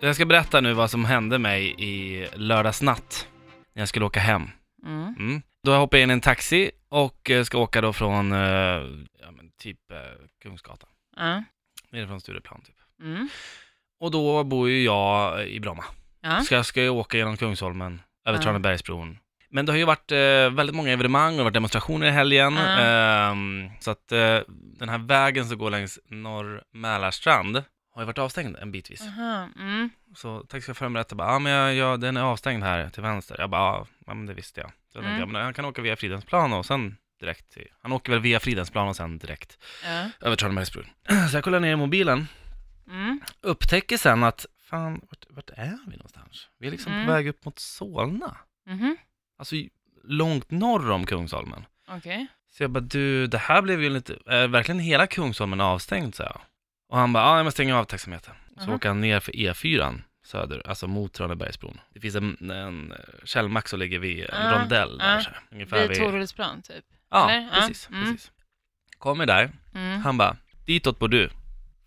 Jag ska berätta nu vad som hände mig i lördagsnatt när jag skulle åka hem. Mm. Mm. Då hoppade jag in i en taxi och eh, ska åka då från eh, ja, men typ eh, Kungsgatan, Ja. nere från Stureplan typ. Mm. Och då bor ju jag i Bromma. Ja. Så jag ska ju åka genom Kungsholmen, över. Tranebergsbron. Men det har ju varit eh, väldigt många evenemang och det har varit demonstrationer i helgen. Ehm, så att eh, den här vägen som går längs Norr Mälarstrand har ju varit avstängd en bitvis. Aha. Mm. Så taxichauffören berättade bara, ja men jag, jag, den är avstängd här till vänster. Jag bara, ja ja, men det visste jag. Så jag tänkte, Mm. ja, men han kan åka via Fridhemsplan och sen direkt till, han åker väl via Fridhemsplan och sen direkt Ja. över Tranebergsbron. Så jag kollar ner i mobilen, Mm. upptäcker sen att, fan, vart, vart är vi någonstans? Vi är liksom Mm. på väg upp mot Solna. Mhm. Alltså långt norr om Kungsholmen. Okej. Så jag bara, du, det här blev ju lite, är verkligen hela Kungsholmen avstängd? Så jag. Och han bara, ja jag måste stänga av taxametern. Så Mhm. åker han ner för E4 söder, alltså mot Tranebergsbron. Det finns en, en källmack som ligger vid en Ja, rondell där så ungefär Vid Torhultsplan typ? Ja, eller? Precis, mm. precis. Kommer där, Mm. han bara, ditåt bor du.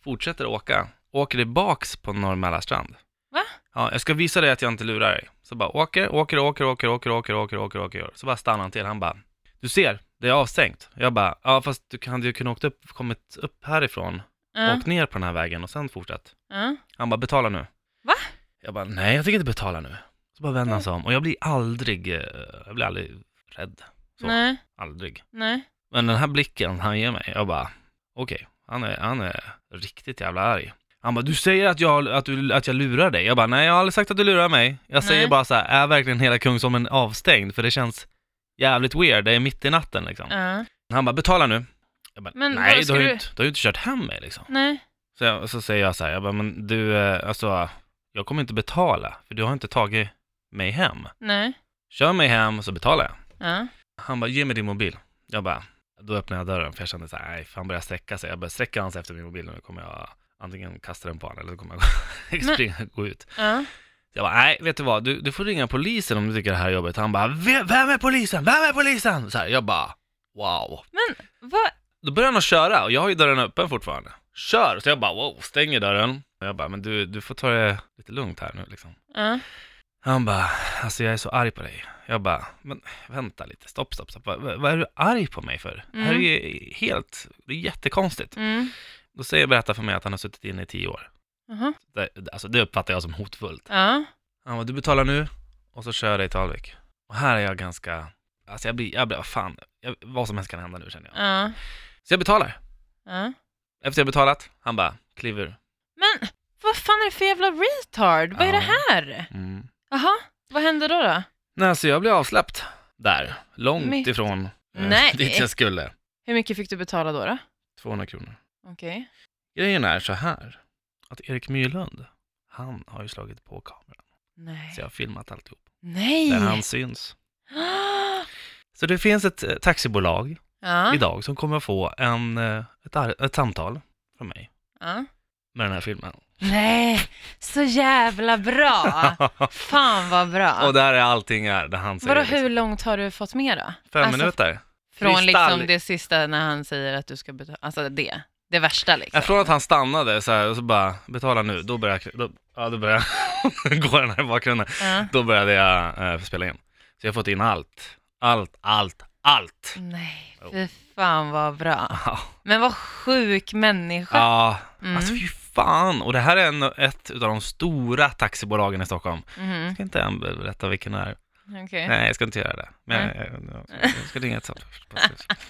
Fortsätter åka, åker tillbaks på Norr Mälarstrand. Va? Ja, jag ska visa dig att jag inte lurar dig. Så bara åker, åker, åker, åker, åker, åker, åker, åker, åker. Så bara stannar han till. Han bara, du ser, det är avstängt. Jag bara, ja fast du hade ju kunnat åkt upp, kommit upp härifrån, Ja. åkt ner på den här vägen och sen fortsatt. Ja. Han bara, betala nu. Va? Jag bara, nej jag tänker inte betala nu. Så bara vänder han sig om och jag blir aldrig, eh, jag blir aldrig rädd. Så, Nej. aldrig. Nej. Men den här blicken han ger mig, jag bara, okej, han, är, han är riktigt jävla arg. Han bara, du säger att jag, att, du, att jag lurar dig. Jag bara, nej jag har aldrig sagt att du lurar mig. Jag säger Nej. bara så här, är verkligen hela Kungsholmen avstängd? För det känns jävligt weird, det är mitt i natten liksom. Ja. Han bara, betala nu. Jag bara, Men nej du har, ju du- inte, du har ju inte kört hem mig liksom. Nej. Så, jag, så säger jag så här, jag bara, men du, eh, alltså, jag kommer inte betala, för du har inte tagit mig hem. Nej. Kör mig hem så betalar jag. Ja. Han bara, ge mig din mobil. Jag bara, då öppnade jag dörren för jag kände så här, nej, han börjar sträcka sig. Jag börjar sträcka hans efter min mobil nu kommer jag antingen kasta den på honom eller så kommer jag Men- springa gå ut. Ja. Jag bara, nej, vet du vad, du, du får ringa polisen om du tycker det här är jobbigt. Han bara, "Ve- vem är polisen? Vem är polisen? Så här, jag bara, wow. Men vad? Då börjar han att köra och jag har ju dörren öppen fortfarande. Kör! Så jag bara, wow, stänger dörren. Och jag bara, men du, du får ta det lite lugnt här nu liksom. Ja. Han bara, alltså jag är så arg på dig. Jag bara, men vänta lite, stopp, stopp, stopp. Vad, vad är du arg på mig för? Det här är ju helt, det är jättekonstigt. Mm. Då säger berättar för mig att han har suttit inne i tio år. Jaha. Det, alltså det uppfattar jag som hotfullt. Ja. Han bara, du betalar nu och så kör jag dig till Alvik. Och här är jag ganska, alltså jag blir, jag blir, vad fan, jag, vad som helst kan hända nu känner jag. Så jag betalar. Ja. Efter jag betalat, han bara, kliver. Men vad fan är det för jävla retard? Vad är Ja. det här? Mm. Jaha. Vad hände då då? Nej, så jag blev avsläppt där, långt Mitt- ifrån eh, Nej. dit jag skulle. Hur mycket fick du betala då? då? 200 kronor. Okej. Grejen är så här, att Erik Myrlund, han har ju slagit på kameran. Nej. Så jag har filmat alltihop. Nej! Där han syns. Så det finns ett eh, taxibolag Ja. idag som kommer få en, eh, ett, ett samtal från mig ja. med den här filmen. Nej, så jävla bra! Fan vad bra! Och där är allting är, där han säger Vadå, liksom, hur långt har du fått med då? fem alltså, minuter. Från Kristall. liksom det sista när han säger att du ska betala, alltså det, det värsta liksom. Ja, Från att han stannade så här, och så bara, betala nu, då börjar jag, då, ja, då börjar jag gå den här bakgrunden. Ja. Då började jag eh, spela in. Så jag har fått in allt, allt, allt, allt. Nej, fy fan vad bra. Ja, Men vad sjuk människa. ja Mm. alltså fy fan. Och det här är en, ett av de stora taxibolagen i Stockholm. Mhm, Jag ska inte än berätta vilken det är. Okej. Nej, jag ska inte göra det. Men jag, jag, jag, jag ska ringa ett samtal.